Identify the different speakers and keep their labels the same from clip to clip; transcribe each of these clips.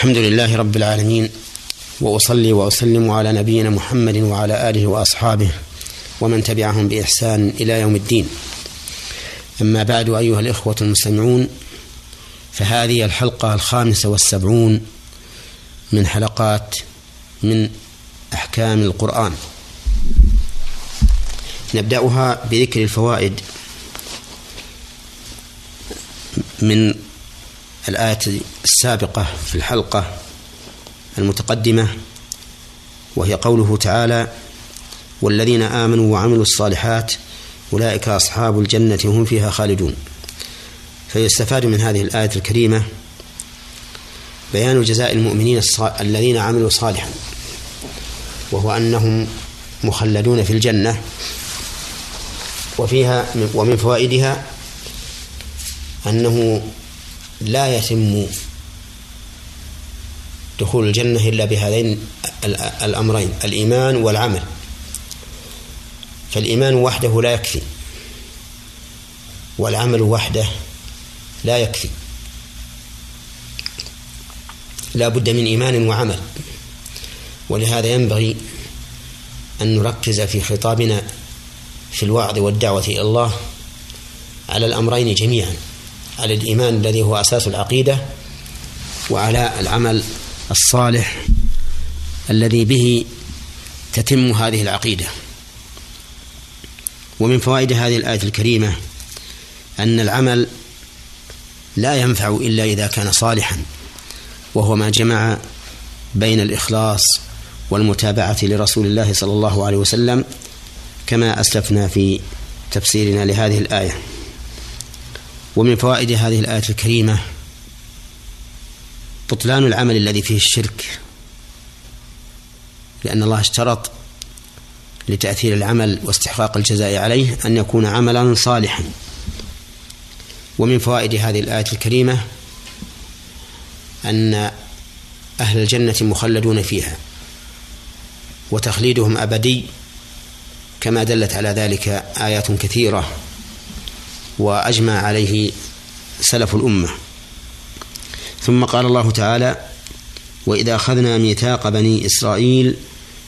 Speaker 1: الحمد لله رب العالمين وأصلي وأسلم على نبينا محمد وعلى آله وأصحابه ومن تبعهم بإحسان إلى يوم الدين. أما بعد أيها الإخوة المستمعون فهذه الحلقة الخامسة والسبعون من حلقات من أحكام القرآن. نبدأها بذكر الفوائد من الآية السابقة في الحلقة المتقدمة وهي قوله تعالى والذين آمنوا وعملوا الصالحات أولئك أصحاب الجنة هم فيها خالدون. فيستفاد من هذه الآية الكريمة بيان جزاء المؤمنين الذين عملوا صالحا وهو أنهم مخلدون في الجنة وفيها ومن فوائدها أنه لا يتم دخول الجنة إلا بهذين الأمرين الإيمان والعمل. فالإيمان وحده لا يكفي والعمل وحده لا يكفي. لا بد من إيمان وعمل ولهذا ينبغي أن نركز في خطابنا في الوعظ والدعوة إلى الله على الأمرين جميعا. على الإيمان الذي هو أساس العقيدة وعلى العمل الصالح الذي به تتم هذه العقيدة. ومن فوائد هذه الآية الكريمة أن العمل لا ينفع إلا إذا كان صالحا وهو ما جمع بين الإخلاص والمتابعة لرسول الله صلى الله عليه وسلم كما أسلفنا في تفسيرنا لهذه الآية. ومن فوائد هذه الآية الكريمة بطلان العمل الذي فيه الشرك لأن الله اشترط لتأثير العمل واستحقاق الجزاء عليه أن يكون عملا صالحا. ومن فوائد هذه الآية الكريمة أن أهل الجنة مخلدون فيها وتخليدهم أبدي كما دلت على ذلك آيات كثيرة. وأجمع عليه سلف الأمة. ثم قال الله تعالى وإذا أخذنا ميثاق بني إسرائيل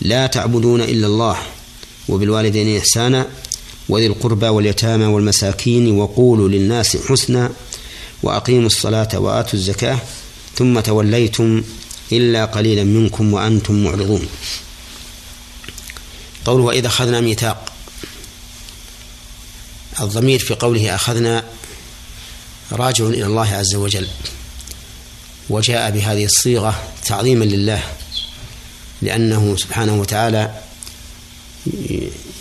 Speaker 1: لا تعبدون إلا الله وبالوالدين إحسانا وذي القربى واليتامى والمساكين وقولوا للناس حسنا وأقيموا الصلاة وآتوا الزكاة ثم توليتم إلا قليلا منكم وأنتم معرضون. قوله وإذا أخذنا ميثاق. الضمير في قوله أخذنا راجع إلى الله عز وجل وجاء بهذه الصيغة تعظيما لله لأنه سبحانه وتعالى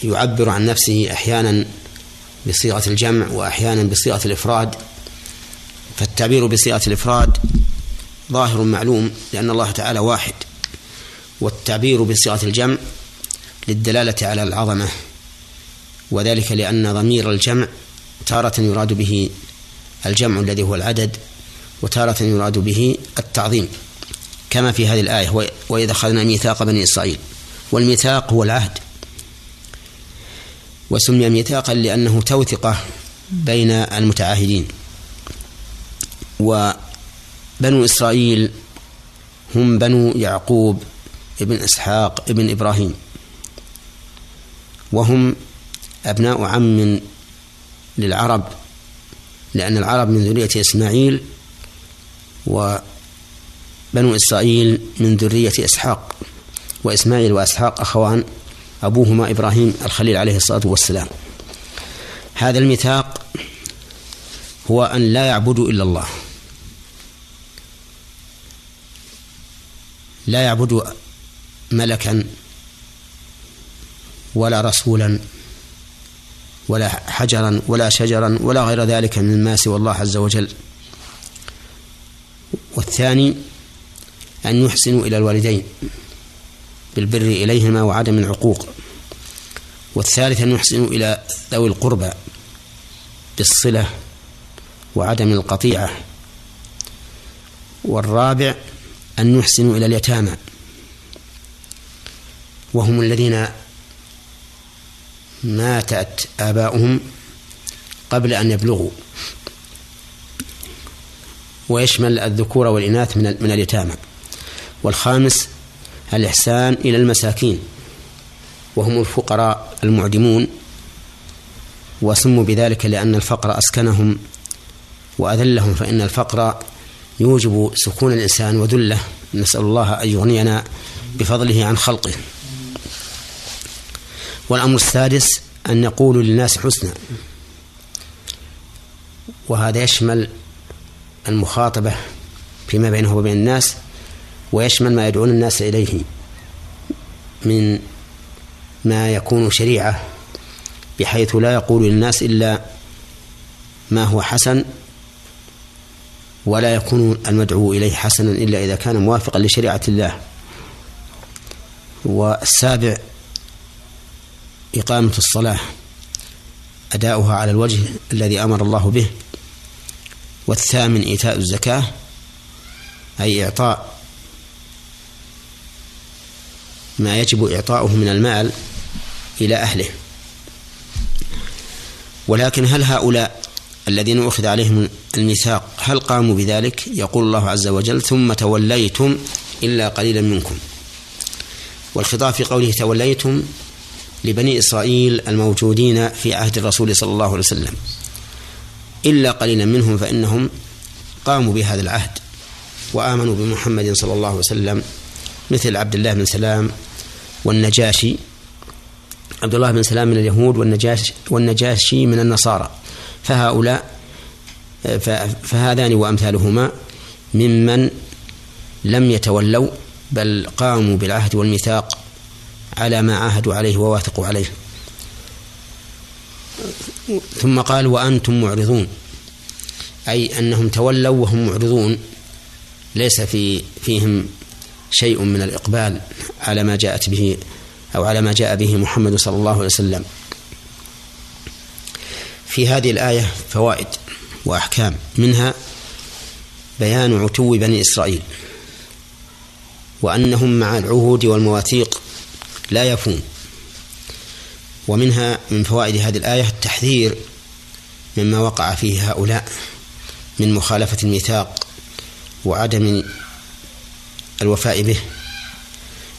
Speaker 1: يعبر عن نفسه أحيانا بصيغة الجمع وأحيانا بصيغة الإفراد. فالتعبير بصيغة الإفراد ظاهر معلوم لأن الله تعالى واحد والتعبير بصيغة الجمع للدلالة على العظمة. وذلك لأن ضمير الجمع تارة يراد به الجمع الذي هو العدد وتارة يراد به التعظيم كما في هذه الآية وإذا أخذنا ميثاق بني إسرائيل والميثاق هو العهد. وسمي ميثاقا لأنه توثقة بين المتعاهدين. وبنو إسرائيل هم بنو يعقوب ابن إسحاق ابن إبراهيم وهم أبناء عم للعرب لأن العرب من ذرية إسماعيل وبنو إسرائيل من ذرية إسحاق وإسماعيل وإسحاق أخوان أبوهما إبراهيم الخليل عليه الصلاة والسلام. هذا الميثاق هو أن لا يعبدوا إلا الله. لا يعبدوا ملكا ولا رسولا ولا حجرا ولا شجرا ولا غير ذلك مما سوى الله عز وجل. والثاني أن يحسنوا إلى الوالدين بالبر إليهما وعدم العقوق. والثالث أن يحسنوا إلى ذوي القربى بالصلة وعدم القطيعة. والرابع أن يحسنوا إلى اليتامى. وهم الذين ماتت آباؤهم قبل أن يبلغوا. ويشمل الذكور والإناث من من اليتامى. والخامس الإحسان إلى المساكين. وهم الفقراء المعدمون. وسموا بذلك لأن الفقر أسكنهم وأذلهم فإن الفقر يوجب سكون الإنسان وذله. نسأل الله أن يغنينا بفضله عن خلقه. والأمر السادس أن نقول للناس حسنا. وهذا يشمل المخاطبة فيما بينه وبين الناس ويشمل ما يدعون الناس إليه من ما يكون شريعة بحيث لا يقول للناس إلا ما هو حسن ولا يكون المدعو إليه حسنا إلا إذا كان موافقا لشريعة الله. والسابع إقامة الصلاة أداؤها على الوجه الذي أمر الله به والثامن إيتاء الزكاة أي إعطاء ما يجب إعطاؤه من المال إلى أهله. ولكن هل هؤلاء الذين أخذ عليهم الميثاق هل قاموا بذلك؟ يقول الله عز وجل ثم توليتم إلا قليلا منكم والخطاب في قوله توليتم لبني إسرائيل الموجودين في عهد الرسول صلى الله عليه وسلم. إلا قليلا منهم فإنهم قاموا بهذا العهد وآمنوا بمحمد صلى الله عليه وسلم مثل عبد الله بن سلام والنجاشي عبد الله بن سلام من اليهود والنجاشي, والنجاشي من النصارى. فهؤلاء فهذان وأمثالهما ممن لم يتولوا بل قاموا بالعهد والميثاق على ما عاهدوا عليه وواثقوا عليه. ثم قال وأنتم معرضون. أي أنهم تولوا وهم معرضون. ليس في فيهم شيء من الإقبال على ما جاءت به أو على ما جاء به محمد صلى الله عليه وسلم. في هذه الآية فوائد وأحكام. منها بيان عتو بني إسرائيل. وأنهم مع العهود والمواثيق لا يفون ومنها من فوائد هذه الآية التحذير مما وقع فيه هؤلاء من مخالفة الميثاق وعدم الوفاء به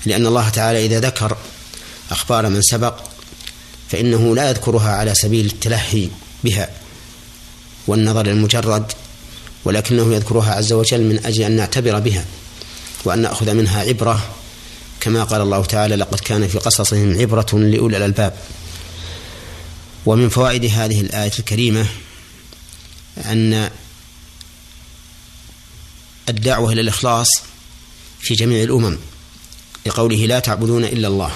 Speaker 1: لأن الله تعالى إذا ذكر أخبار من سبق فإنه لا يذكرها على سبيل التلهي بها والنظر المجرد ولكنه يذكرها عز وجل من أجل أن نعتبر بها وأن نأخذ منها عبرة كما قال الله تعالى لقد كان في قصصهم عبرة لأولي الألباب. ومن فوائد هذه الآية الكريمة أن الدعوة إلى الإخلاص في جميع الأمم لقوله لا تعبدون إلا الله.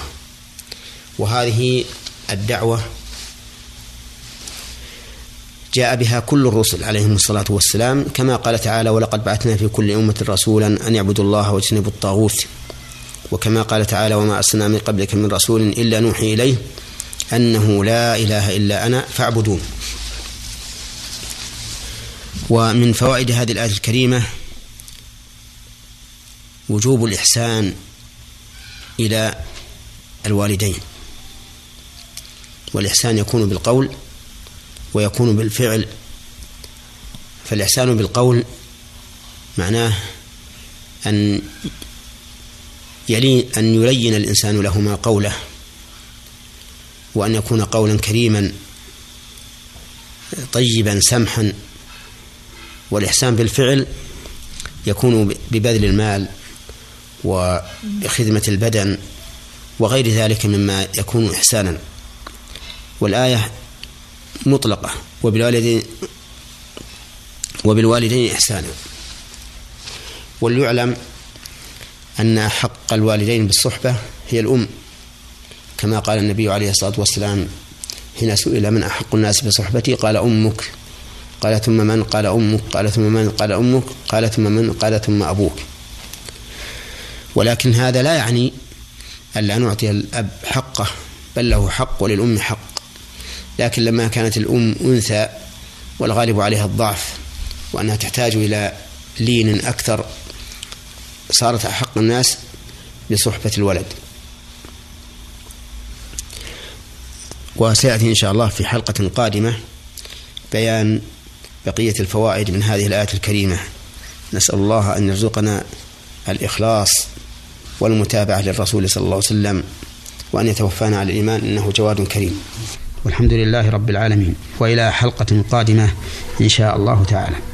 Speaker 1: وهذه الدعوة جاء بها كل الرسل عليهم الصلاة والسلام كما قال تعالى ولقد بعثنا في كل أمة رسولا أن يعبدوا الله وأجتنبوا الطاغوت. وكما قال تعالى وما أرسلنا من قبلك من رسول إلا نوحي إليه أنه لا إله إلا أنا فاعبدون ومن فوائد هذه الآية الكريمة وجوب الإحسان إلى الوالدين. والإحسان يكون بالقول ويكون بالفعل. فالإحسان بالقول معناه أن يلي أن يلين الإنسان لهما قوله وأن يكون قولا كريما طيبا سمحا والإحسان بالفعل يكون ببذل المال وبخدمة البدن وغير ذلك مما يكون إحسانا. والآية مطلقة وبالوالدين وبالوالدين إحسانا. وليعلم أن حق الوالدين بالصحبة هي الأم. كما قال النبي عليه الصلاة والسلام حين سئل من أحق الناس بصحبتي قال أمك. قال ثم من؟ قال أمك. قال ثم من؟ قال أمك. قال ثم من؟ قال ثم أبوك. ولكن هذا لا يعني ألا نعطي الأب حقه بل له حق وللأم حق. لكن لما كانت الأم أنثى والغالب عليها الضعف وأنها تحتاج إلى لين أكثر صارت أحق الناس بصحبة الولد. وسيأتي إن شاء الله في حلقة قادمة بيان بقية الفوائد من هذه الآية الكريمة. نسأل الله أن يرزقنا الإخلاص والمتابعة للرسول صلى الله عليه وسلم وأن يتوفانا على الإيمان إنه جواد كريم. والحمد لله رب العالمين. وإلى حلقة قادمة إن شاء الله تعالى.